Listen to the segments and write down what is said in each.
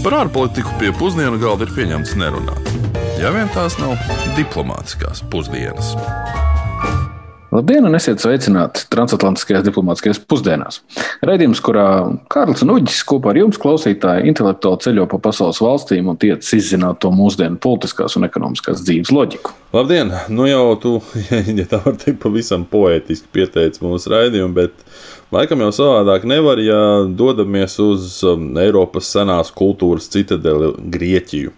Par ārpolitiku pie pusdienu galda ir pieņemts nerunāt. Ja vien tās nav diplomātiskās pusdienas. Labdien, un esiet sveicināti transatlantiskajās diplomātiskajās pusdienās. Radījums, kurā Kārlis un Uģis kopā ar jums, klausītāji, intelektuāli ceļo pa pasaules valstīm un tiec izzināt to mūsdienu politiskās un ekonomiskās dzīves loģiku. Labdien! Nu jau tu, ja tā var teikt, pavisam poētiski pieteici mūsu raidījumu, bet laikam jau savādāk nevar, ja dodamies uz um, Eiropas senās kultūras citadeli Grieķiju.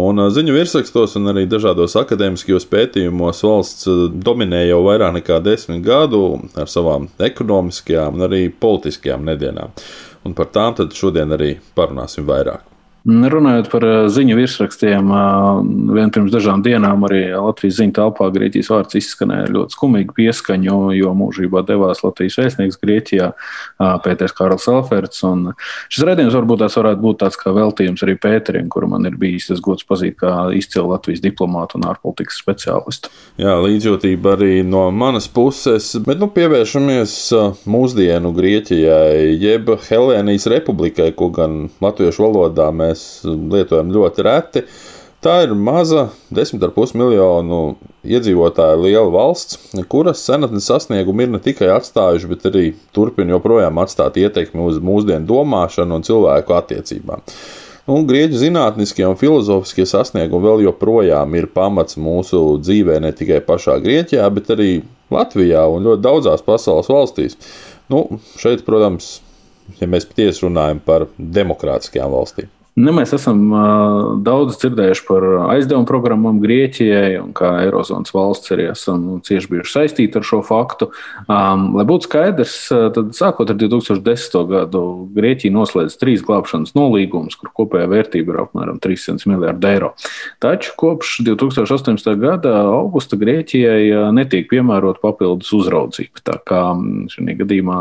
Un ziņu virsrakstos un arī dažādos akadēmiskajos pētījumos valsts dominē jau vairāk nekā desmit gadu ar savām ekonomiskajām un arī politiskajām nedienām. Un par tām tad šodien arī parunāsim vairāk. Runājot par eh, ziņu virsrakstiem, eh, vien pirms dažām dienām arī Latvijas ziņu telpā Grieķijas vārds izskanēja ļoti skumīgu pieskaņu, jo mūžībā devās Latvijas vēstnieks Grieķijā, eh, Pēters Kārls Alferts. Šis redzējums varbūt tās varētu būt tāds kā veltījums arī Pēterim, kuru man ir bijis tas gods pazīt kā izcilu Latvijas diplomātu un ārpolitikas speciālistu. Jā, līdzjūtība arī no manas puses, bet nu pievēršamies mūsdienu Grieķijai, jeb Helēnijas republikai, ko gan latviešu valodā mēs mēs lietojam ļoti reti. Tā ir maza, 10,5 miljonu iedzīvotāju liela valsts, kuras senatnes sasniegumi ir ne tikai atstājuši, bet arī turpina joprojām atstāt ietekmi uz mūsdienu domāšanu un cilvēku attiecībām. Un grieķu zinātniskie un filozofiskie sasniegumi vēl joprojām ir pamats mūsu dzīvē ne tikai pašā Grieķijā, bet arī Latvijā un ļoti daudzās pasaules valstīs. Nu, šeit, protams, ja mēs patiesi runājam par demokrātiskajām valstīm. Nu, mēs esam uh, daudz dzirdējuši par aizdevumu programmām Grieķijai, un kā Eirozonas valsts arī esam cieši bijuši saistīti ar šo faktu. Um, lai būtu skaidrs, tad sākot ar 2010. gadu Grieķija noslēdz trīs glābšanas nolīgumus, kur kopējā vērtība ir apmēram 300 miljardi eiro. Taču kopš 2018. gada augusta Grieķijai netiek piemērota papildus uzraudzība. Tā kā šajā gadījumā,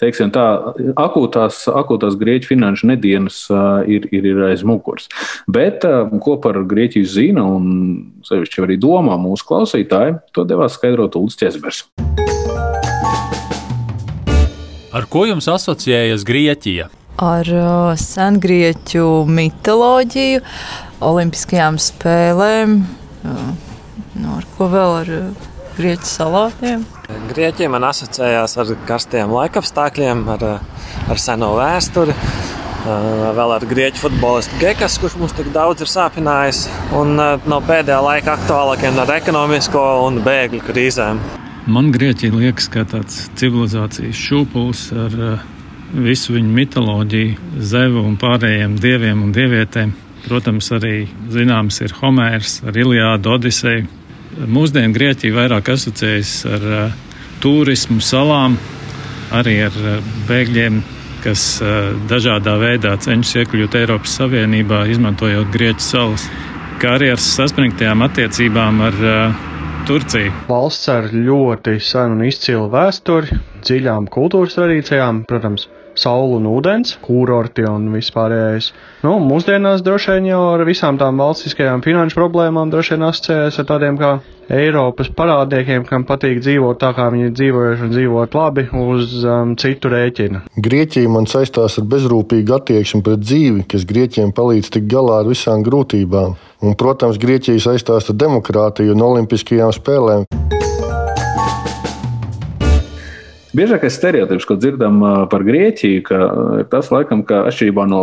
teiksim tā, akūtās, akūtās Grieķu finanšu nedienas ir, ir ir aiz muguras. Bet um, ko par Grieķiju zina un sevišķi arī domā mūsu klausītāji, to devās skaidrot Ulrichs Česbers. Ar ko jums asociējas Grieķija? Ar uh, sengrieķu mitoloģiju, olimpiskajām spēlēm, uh, nu, ar ko vēl ar uh, grieķu salātiem. Grieķija man asociējās ar karstiem laikapstākļiem, ar, ar seno vēsturi. Vēl ar grieķu futbolistu Gekas, kurš mums tik daudz ir sāpinājis, un no pēdējā laika aktuālākiem ar ekonomisko un bēgļu krīzēm. Man Grieķija liekas, ka tāds civilizācijas šūpulis ar visu viņu mitoloģiju, zevu un pārējiem dieviem un dievietēm. Protams, arī zināms ir Homērs ar Iliādu, Odiseju. Mūsdienu Grieķija vairāk asociējas ar turismu salām, arī ar bēgļiem kas dažādā veidā cenšas iekļūt Eiropas Savienībā, izmantojot Grieķu salas, kā arī ar saspringtajām attiecībām ar Turciju. Valsts ar ļoti senu un izcilu vēsturi, dziļām kultūras tradīcijām, protams, saule un ūdens, kurorti un vispārējais. Nu, mūsdienās droši vien jau ar visām tām valstiskajām finanšu problēmām droši vien asociējas ar tādiem kā Eiropas parādniekiem, kam patīk dzīvot tā, kā viņi ir dzīvojuši un dzīvot labi uz um, citu rēķina. Grieķija man saistās ar bezrūpīgu attieksmi pret dzīvi, kas Grieķiem palīdz tikt galā ar visām grūtībām. Un, protams, Grieķija saistās ar demokrātiju un olimpiskajām spēlēm. Biežākais stereotips, ko dzirdam par Grieķiju, ka ir tas, laikam, ka atšķirībā no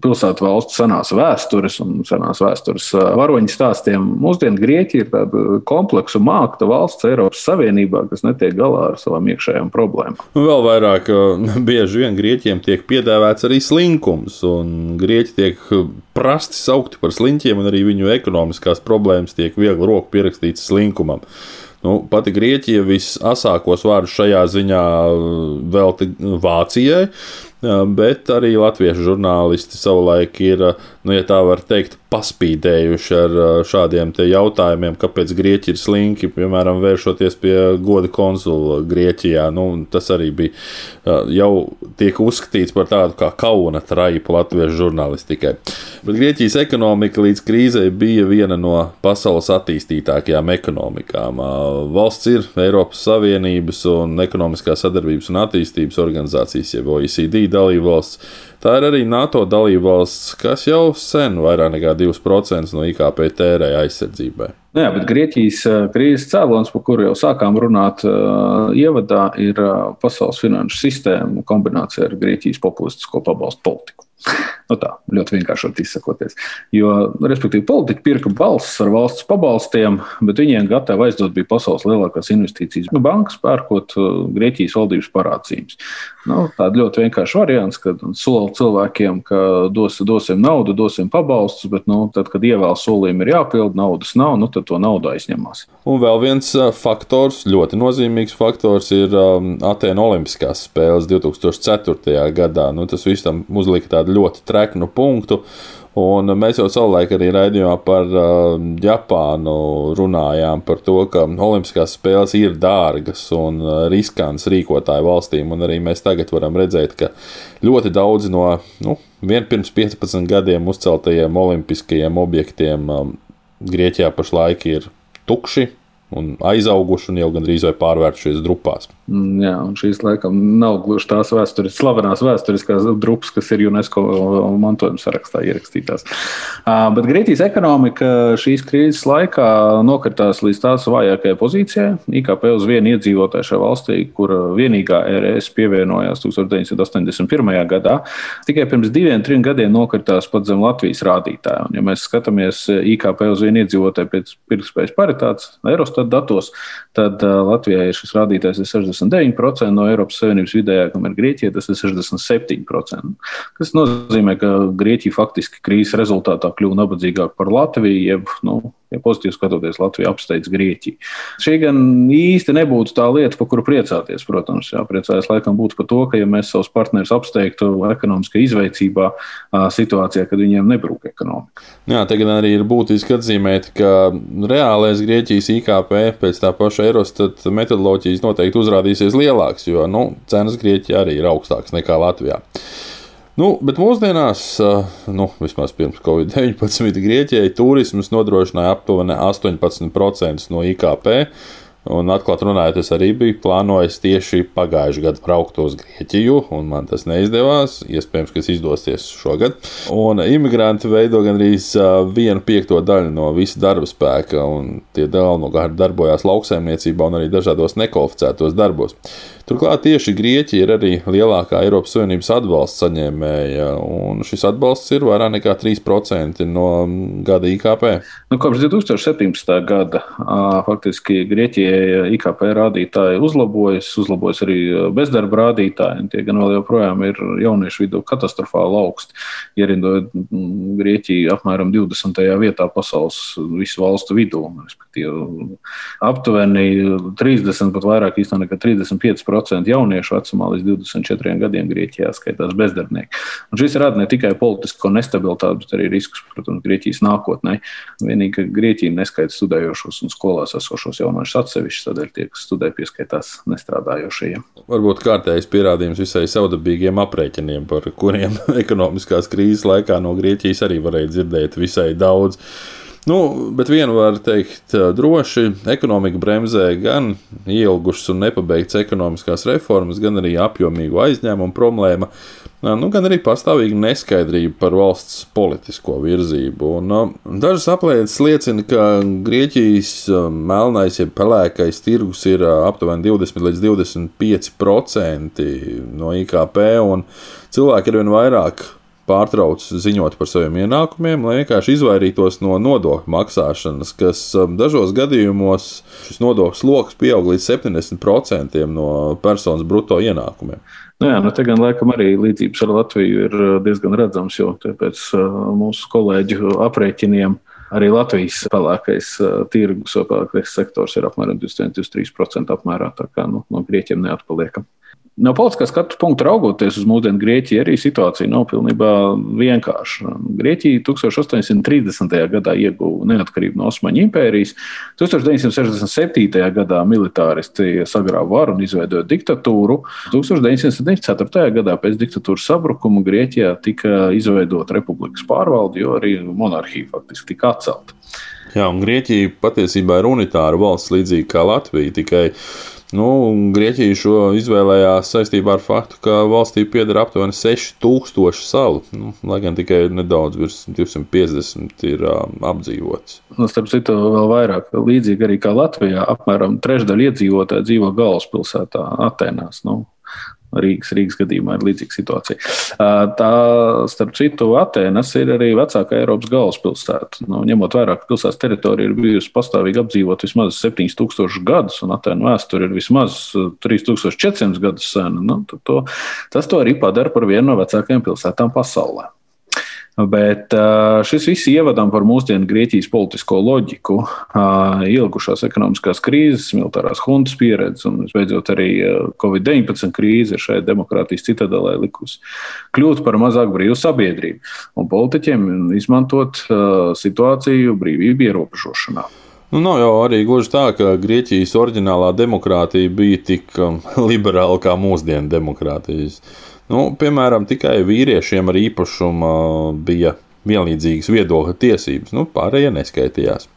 pilsētu valstu senās vēstures un senās vēstures varoņu stāstiem, mūsdienu Grieķija ir tāda kompleksu mākta valsts Eiropas Savienībā, kas netiek galā ar savām iekšējām problēmām. Nu, vēl vairāk, bieži vien Grieķiem tiek piedāvāts arī slinkums, un Grieķi tiek prasti saukti par sliņķiem, un arī viņu ekonomiskās problēmas tiek viegli roku pierakstītas slinkumam. Nu, pati Grieķija visasākos vārdus šajā ziņā velta Vācijai, bet arī latviešu žurnālisti savulaik ir, nu, ja tā var teikt, paspīdējuši ar šādiem jautājumiem, kāpēc grieķi ir slinki, piemēram, vēršoties pie goda konsula Grieķijā. Nu, tas arī bija jau tiek uzskatīts par tādu kā kauna traipu latviešu žurnālistikai. Bet Grieķijas ekonomika līdz krīzei bija viena no pasaules attīstītākajām ekonomikām. Valsts ir Eiropas Savienības un ekonomiskās sadarbības un attīstības organizācijas, jeb OECD dalībvalsts. Tā ir arī NATO dalībvalsts, kas jau sen vairāk nekā 2% no IKP tērēja aizsardzībai. Nu jā, bet Grieķijas krīzes cēlonis, par kuru jau sākām runāt, uh, ievadā, ir uh, pasaules finanšu sistēma kombinācija ar Grieķijas populistisko pabalstu politiku. Nu tā, ļoti vienkārši izsakoties. Jo, respektīvi, politika pirka balsis ar valsts pabalstiem, bet viņiem gatavi aizdot bija pasaules lielākās investīcijas. Nu, bankas pērkot uh, Grieķijas valdības parādības. Nu, Tāda ļoti vienkārša variants, kad sola cilvēkiem, ka dos, dosim naudu, dosim pabalstus, bet nu, tad, kad ievēl solījumi ir jāpild, naudas nav, nu, tad to naudu aizņemās. Un vēl viens uh, faktors, ļoti nozīmīgs faktors, ir um, Atēna Olimpiskās spēles 2004. gadā. Nu, tas visam uzlika tādu ļoti treknu punktu. Un mēs jau savulaik arī raidījumā par uh, Japānu runājām par to, ka Olimpiskās spēles ir dārgas un uh, riskantas rīkotāju valstīm. Arī mēs tagad varam redzēt, ka ļoti daudz no nu, pirms 15 gadiem uzceltajiem olimpiskajiem objektiem um, Grieķijā pašlaik ir tukši un aizauguši un jau gandrīz vai pārvērtušies drupās. Mm, jā, un šīs laikam nav gluži tās vēstures, slavenās vēsturiskās drupas, kas ir UNESCO mantojuma sarakstā ierakstītās. Bet Grieķijas ekonomika šīs krīzes laikā nokritās līdz tās vājākajai pozīcijai. IKP uz vienu iedzīvotāju šajā valstī, kur vienīgā RS pievienojās 1981. gadā, tikai pirms diviem, trim gadiem nokritās pat zem Latvijas rādītāja. Un, ja mēs skatāmies IKP uz vienu iedzīvotāju pēc pirktspējas paritātes, Eurostat datos, tad Latvijai šis rādītājs ir 60. 69% no Eiropas Savienības vidējā, kamēr Grieķija tas ir 67%. Tas nozīmē, ka Grieķija faktiski krīzes rezultātā kļuva nabadzīgāka par Latviju, jeb nu, ja pozitīvi skatoties, Latvija apsteidz Grieķiju. Šī gan īsti nebūtu tā lieta, par kuru priecāties. Protams, jā, priecājas laikam būtu par to, ka ja mēs savus partnerus apsteigtu ekonomiskā izveicībā, situācijā, kad viņiem nebrūk ekonomika. Jā, tagad arī ir būtiski atzīmēt, ka reālais Grieķijas IKP pēc tā paša Eurostat metodoloģijas noteikti uzrādīsies lielāks, jo nu, cenas Grieķijā arī ir augstākas nekā Latvijā. Nu, bet mūsdienās, nu, vismaz pirms Covid-19, Grieķijai turisms nodrošināja aptuveni 18% no IKP. Un, atklāti runājot, es arī biju plānojis tieši pagājušā gada braukt uz Grieķiju, un man tas neizdevās. Iespējams, ka tas izdosies šogad. Un imigranti veido gandrīz vienu piekto daļu no visa darba spēka, un tie galvenokārt darbojās lauksaimniecībā un arī dažādos nekvalificētos darbos. Turklāt tieši Grieķija ir arī lielākā Eiropas Savienības atbalsta saņēmēja, un šis atbalsts ir vairāk nekā 3% no gada IKP. Nu, kopš 2017. gada faktiski Grieķijai IKP rādītāji uzlabojas, uzlabojas arī bezdarba rādītāji, un tie gan vēl joprojām ir jauniešu vidū katastrofāli augsti, ierindojot Grieķiju apmēram 20. vietā pasaules visu valstu vidū. Respektīvi, aptuveni 30, pat vairāk īstenībā nekā 35% 10% jauniešu vecumā līdz 24 gadiem Grieķijā skaitās bezdarbnieki. Un šis rada ne tikai politisko nestabilitāti, bet arī riskus, protams, Grieķijas nākotnē. Vienīgi, ka Grieķija neskaita studējošos un skolās esošos jauniešus atsevišķi, tādēļ tie, kas studē, pieskaitās nestrādājošajiem. Varbūt kārtējs pierādījums visai savdabīgiem aprēķiniem, par kuriem ekonomiskās krīzes laikā no Grieķijas arī varēja dzirdēt visai daudz. Nu, bet vienu var teikt droši, ekonomika bremzē gan ielgušas un nepabeigts ekonomiskās reformas, gan arī apjomīgu aizņēmumu problēma, nu, gan arī pastāvīga neskaidrība par valsts politisko virzību. Un, dažas aplēses liecina, ka Grieķijas melnais, jeb pelēkais tirgus ir aptuveni 20 līdz 25% no IKP, un cilvēki ar vien vairāk pārtrauc ziņot par saviem ienākumiem, lai vienkārši izvairītos no nodokļu maksāšanas, kas um, dažos gadījumos šis nodokļu sloks pieaug līdz 70% no personas brutto ienākumiem. Nu jā, nu te gan laikam arī līdzības ar Latviju ir uh, diezgan redzams, jo pēc uh, mūsu kolēģu aprēķiniem arī Latvijas pelēkais uh, tirgus pelēkais sektors ir apmēram 23% apmērā. Tā kā nu, no grieķiem neatpaliekam. No politiskā skatu punkta raugoties uz mūsdienu Grieķiju, arī situācija nav pilnībā vienkārša. Grieķija 1830. gadā ieguva neatkarību no Osmaņu impērijas. 1967. gadā militāristi sagrāva varu un izveidoja diktatūru. 1974. gadā pēc diktatūras sabrukuma Grieķijā tika izveidota republikas pārvalde, jo arī monarhija faktiski tika atcelta. Jā, un Grieķija patiesībā ir unitāra valsts, līdzīgi kā Latvija. Tikai Nu, Grieķija šo izvēlējās saistībā ar faktu, ka valstī pieder aptuveni 6000 salu, nu, lai gan tikai nedaudz virs 250 ir um, apdzīvots. Nu, starp citu, vēl vairāk, līdzīgi arī kā Latvijā, apmēram trešdaļa iedzīvotāji dzīvo galvaspilsētā, Atenās. Nu, Rīgas, Rīgas gadījumā ir līdzīga situācija. Tā, starp citu, Atēnas ir arī vecākā Eiropas galvaspilsēta. Nu, ņemot vērā, ka pilsētas teritorija ir bijusi pastāvīgi apdzīvota vismaz 7000 gadus, un Atēnu vēsture ir vismaz 3400 gadus sena, nu, to, tas to arī padara par vienu no vecākajām pilsētām pasaulē. Bet šis viss ievadam par mūsdienu Grieķijas politisko loģiku, ilgušās ekonomiskās krīzes, militārās huntas pieredzi un, visbeidzot, arī Covid-19 krīze ir šai demokrātijas citadelē likusi kļūt par mazāk brīvu sabiedrību un politiķiem izmantot situāciju brīvību ierobežošanā. Nu, nav jau arī gluži tā, ka Grieķijas oriģinālā demokrātija bija tik liberāla kā mūsdienu demokrātijas. Nu, piemēram, tikai vīriešiem ar īpašumu bija vienlīdzīgas viedokļa tiesības, nu, pārējie neskaitījās.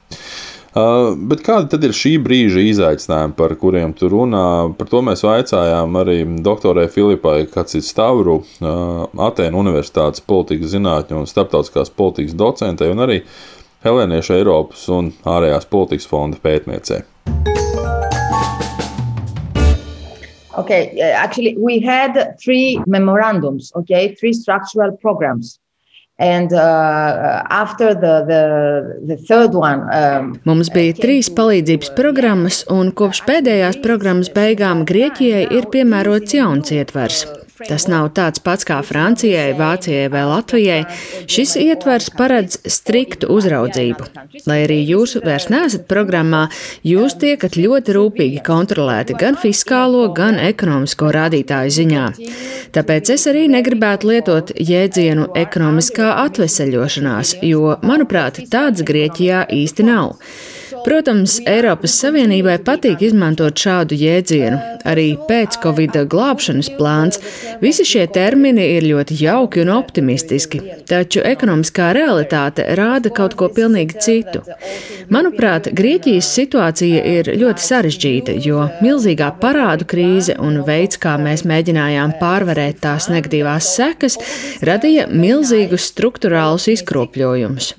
Uh, bet kādi tad ir šī brīža izaicinājumi, par kuriem tu runā? Par to mēs vaicājām arī doktorai Filipai Kacis-Stavru, uh, Atēnu Universitātes politikas zinātņu un starptautiskās politikas docentei un arī Helēniešu Eiropas un ārējās politikas fonda pētniecei. Okay, actually, we had three memorandums, okay, three structural programs. And, uh, after the, the, the third one, um, Mums bija trīs palīdzības programmas, un kopš pēdējās programmas beigām Grieķijai ir piemērots jauns ietvers. Tas nav tāds pats kā Francijai, Vācijai vai Latvijai. Šis ietvers paredz striktu uzraudzību. Lai arī jūs vairs neesat programmā, jūs tiekat ļoti rūpīgi kontrolēti gan fiskālo, gan ekonomisko rādītāju ziņā. Tāpēc es arī negribētu lietot jēdzienu ekonomiskā atveseļošanās, jo, manuprāt, tāds Grieķijā īsti nav. Protams, Eiropas Savienībai patīk izmantot šādu jēdzienu. Arī pēc Covid glābšanas plāns visi šie termini ir ļoti jauki un optimistiski, taču ekonomiskā realitāte rāda kaut ko pilnīgi citu. Manuprāt, Grieķijas situācija ir ļoti sarežģīta, jo milzīgā parādu krīze un veids, kā mēs mēģinājām pārvarēt tās negatīvās sekas, radīja milzīgus struktūrālus izkropļojumus.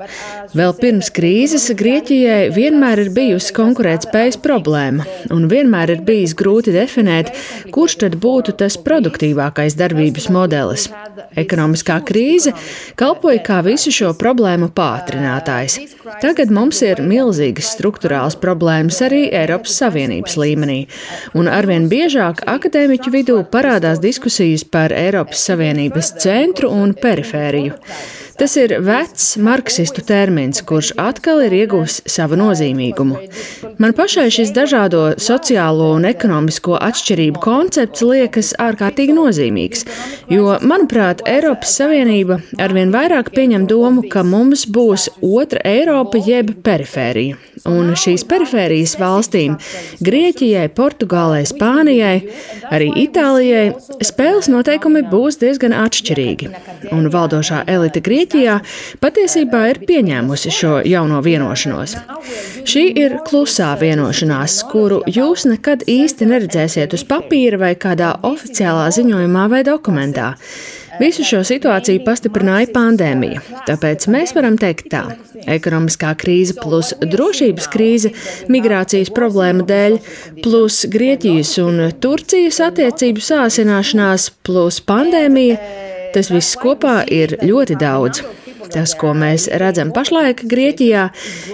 Vēl pirms krīzes Grieķijai vienmēr vienmēr ir bijusi konkurētspējas problēma, un vienmēr ir bijis grūti definēt, kurš tad būtu tas produktīvākais darbības modelis. Ekonomiskā krīze kalpoja kā visu šo problēmu pātrinātājs. Tagad mums ir milzīgas struktūrāls problēmas arī Eiropas Savienības līmenī, un arvien biežāk akadēmiķu vidū parādās diskusijas par Eiropas Savienības centru un perifēriju. Tas ir vecs marksistu termins, kurš atkal ir ieguvis savu nozīmīgumu. Man pašai šis dažādo sociālo un ekonomisko atšķirību koncepts liekas ārkārtīgi nozīmīgs, jo, manuprāt, Eiropas Savienība arvien vairāk pieņem domu, ka mums būs otra Eiropa jeb perifērija. Un šīs perifērijas valstīm - Grieķijai, Portugālei, Spānijai, arī Itālijai - spēles noteikumi būs diezgan atšķirīgi. Un valdošā elite Grieķijā patiesībā ir pieņēmusi šo jauno vienošanos. Šī ir klusā vienošanās, kuru jūs nekad īsti neredzēsiet uz papīra vai kādā oficiālā ziņojumā vai dokumentā. Visu šo situāciju pastiprināja pandēmija, tāpēc mēs varam teikt tā. Ekonomiskā krīze plus drošības krīze migrācijas problēma dēļ, plus Grieķijas un Turcijas attiecību sāsināšanās, plus pandēmija Tas viss kopā ir ļoti daudz. Tas, ko mēs redzam pašlaik Grieķijā,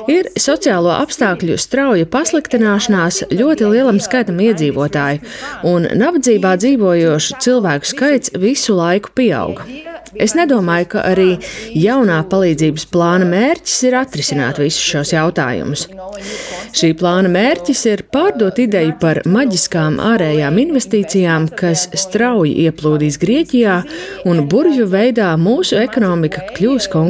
ir sociālo apstākļu strauja pasliktināšanās ļoti lielam skaitam iedzīvotāju, un nabadzībā dzīvojošu cilvēku skaits visu laiku pieaug. Es nedomāju, ka arī jaunā palīdzības plāna mērķis ir atrisināt visus šos jautājumus. Šī plāna mērķis ir pārdot ideju par maģiskām ārējām investīcijām, kas strauji ieplūdīs Grieķijā un burvju veidā mūsu ekonomika kļūs konkurētspējīga.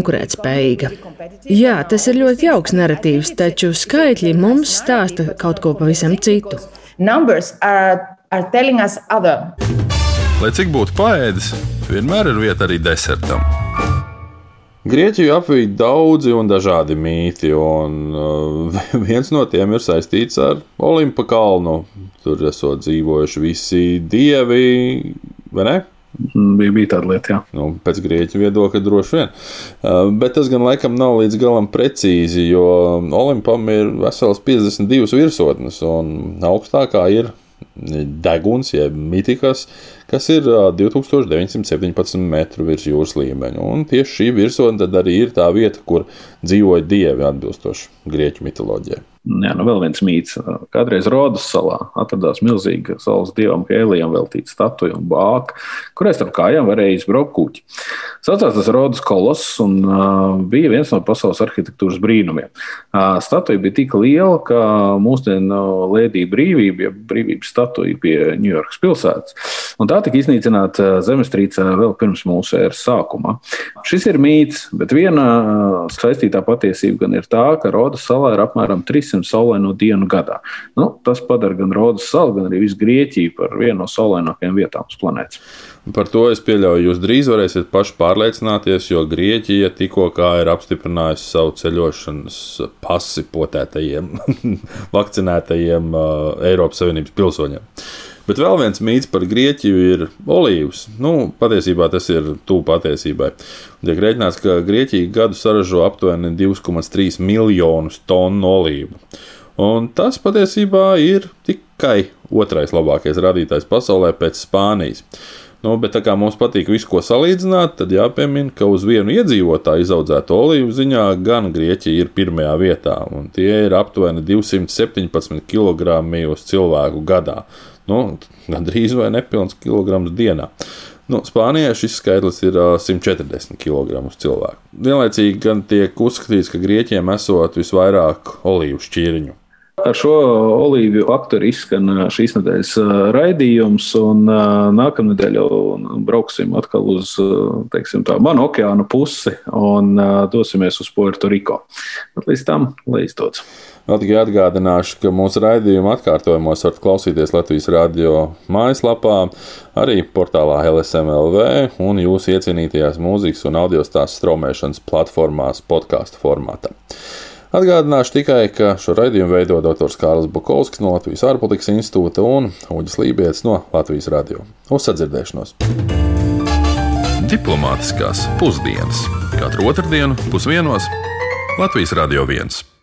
Jā, tas ir ļoti jauks narratīvs, taču skaitļi mums stāsta kaut ko pavisam citu. Are, are. Lai cik būtu paēdis, vienmēr ir vieta arī desertam. Grieķiju apvīd daudzi un dažādi mīti, un uh, viens no tiem ir saistīts ar Olimpa kalnu. tur esot dzīvojuši visi dievi, vai ne? Bija, bija tāda lieta, jā. Nu, pēc grieķu viedokļa droši vien. Uh, bet tas gan laikam nav līdz galam precīzi, jo Olimpam ir vesels 52 virsotnes, un augstākā ir deguns, jeb mitikas, kas ir 2917 metru virs jūras līmeņa. Un tieši šī virsotne arī ir tā vieta, kur dzīvoja dievi atbilstoši grieķu mitoloģijai. Jā, nu vēl viens mīts. Kādreiz Rodas salā atradās milzīga saules dievam Hēlijam veltīta statuja un bāka, kurai starp kājām varēja izbraukt kuģi. Saucās tas Rodas koloss un uh, bija viens no pasaules arhitektūras brīnumiem. Uh, statuja bija tik liela, ka mūsdienu lēdīja brīvība, ja brīvības statuja pie Ņujorkas pilsētas. Un tā tika iznīcināta zemestrīcē vēl pirms mūsu ēras sākuma. Šis ir mīts, bet viena saistītā patiesība gan ir tā, ka Rodas salā ir apmēram 300 300 saulaino dienu gadā. Nu, tas padara gan Rodas salu, gan arī visu Grieķiju par vienu no saulainākajām vietām uz planētas. Par to es pieļauju, jūs drīz varēsiet paši pārliecināties, jo Grieķija tikko ir apstiprinājusi savu ceļošanas pasi potētajiem, vakcinētajiem uh, Eiropas Savienības pilsoņiem. Bet vēl viens mīts par Grieķiju ir olīvas. Nu, patiesībā tas ir tuvu patiesībai. Tiek rēķināts, ka Grieķija gadu saražo aptuveni 2,3 miljonus tonu olīvu. Un tas patiesībā ir tikai otrais labākais rādītājs pasaulē pēc Spānijas. Nu, bet tā kā mums patīk visu, ko salīdzināt, tad jāpiemina, ka uz vienu iedzīvotāju izaudzēto olīvu ziņā gan Grieķija ir pirmajā vietā, un tie ir aptuveni 217 kg uz cilvēku gadā nu, gandrīz vai nepilns kilograms dienā. Nu, Spānijā šis skaitlis ir uh, 140 kg uz cilvēku. Vienlaicīgi gan tiek uzskatīts, ka grieķiem esot visvairāk olīvu šķirņu. Ar šo olīviju aktoru izskan šīs nedēļas raidījums, un nākamnedēļ jau brauksim atkal uz teiksim, tā, manu okeānu pusi un dosimies uz Puerto Riko. Bet līdz tam, lai izdodas! Vēl tikai atgādināšu, ka mūsu raidījuma atkārtojumos varat klausīties Latvijas radio mājaslapā, arī portālā LSMLV un jūsu iecienītajās mūzikas un audio stāstu straumēšanas platformās podkāstu formātā. Atgādināšu tikai, ka šo raidījumu veido dr. Kārlis Bukovskis no Latvijas ārpolitikas institūta un Uģis Lībijams no Latvijas radio. Uz sadzirdēšanos! Diplomātiskās pusdienas katru otrdienu pusdienos Latvijas Radio 1.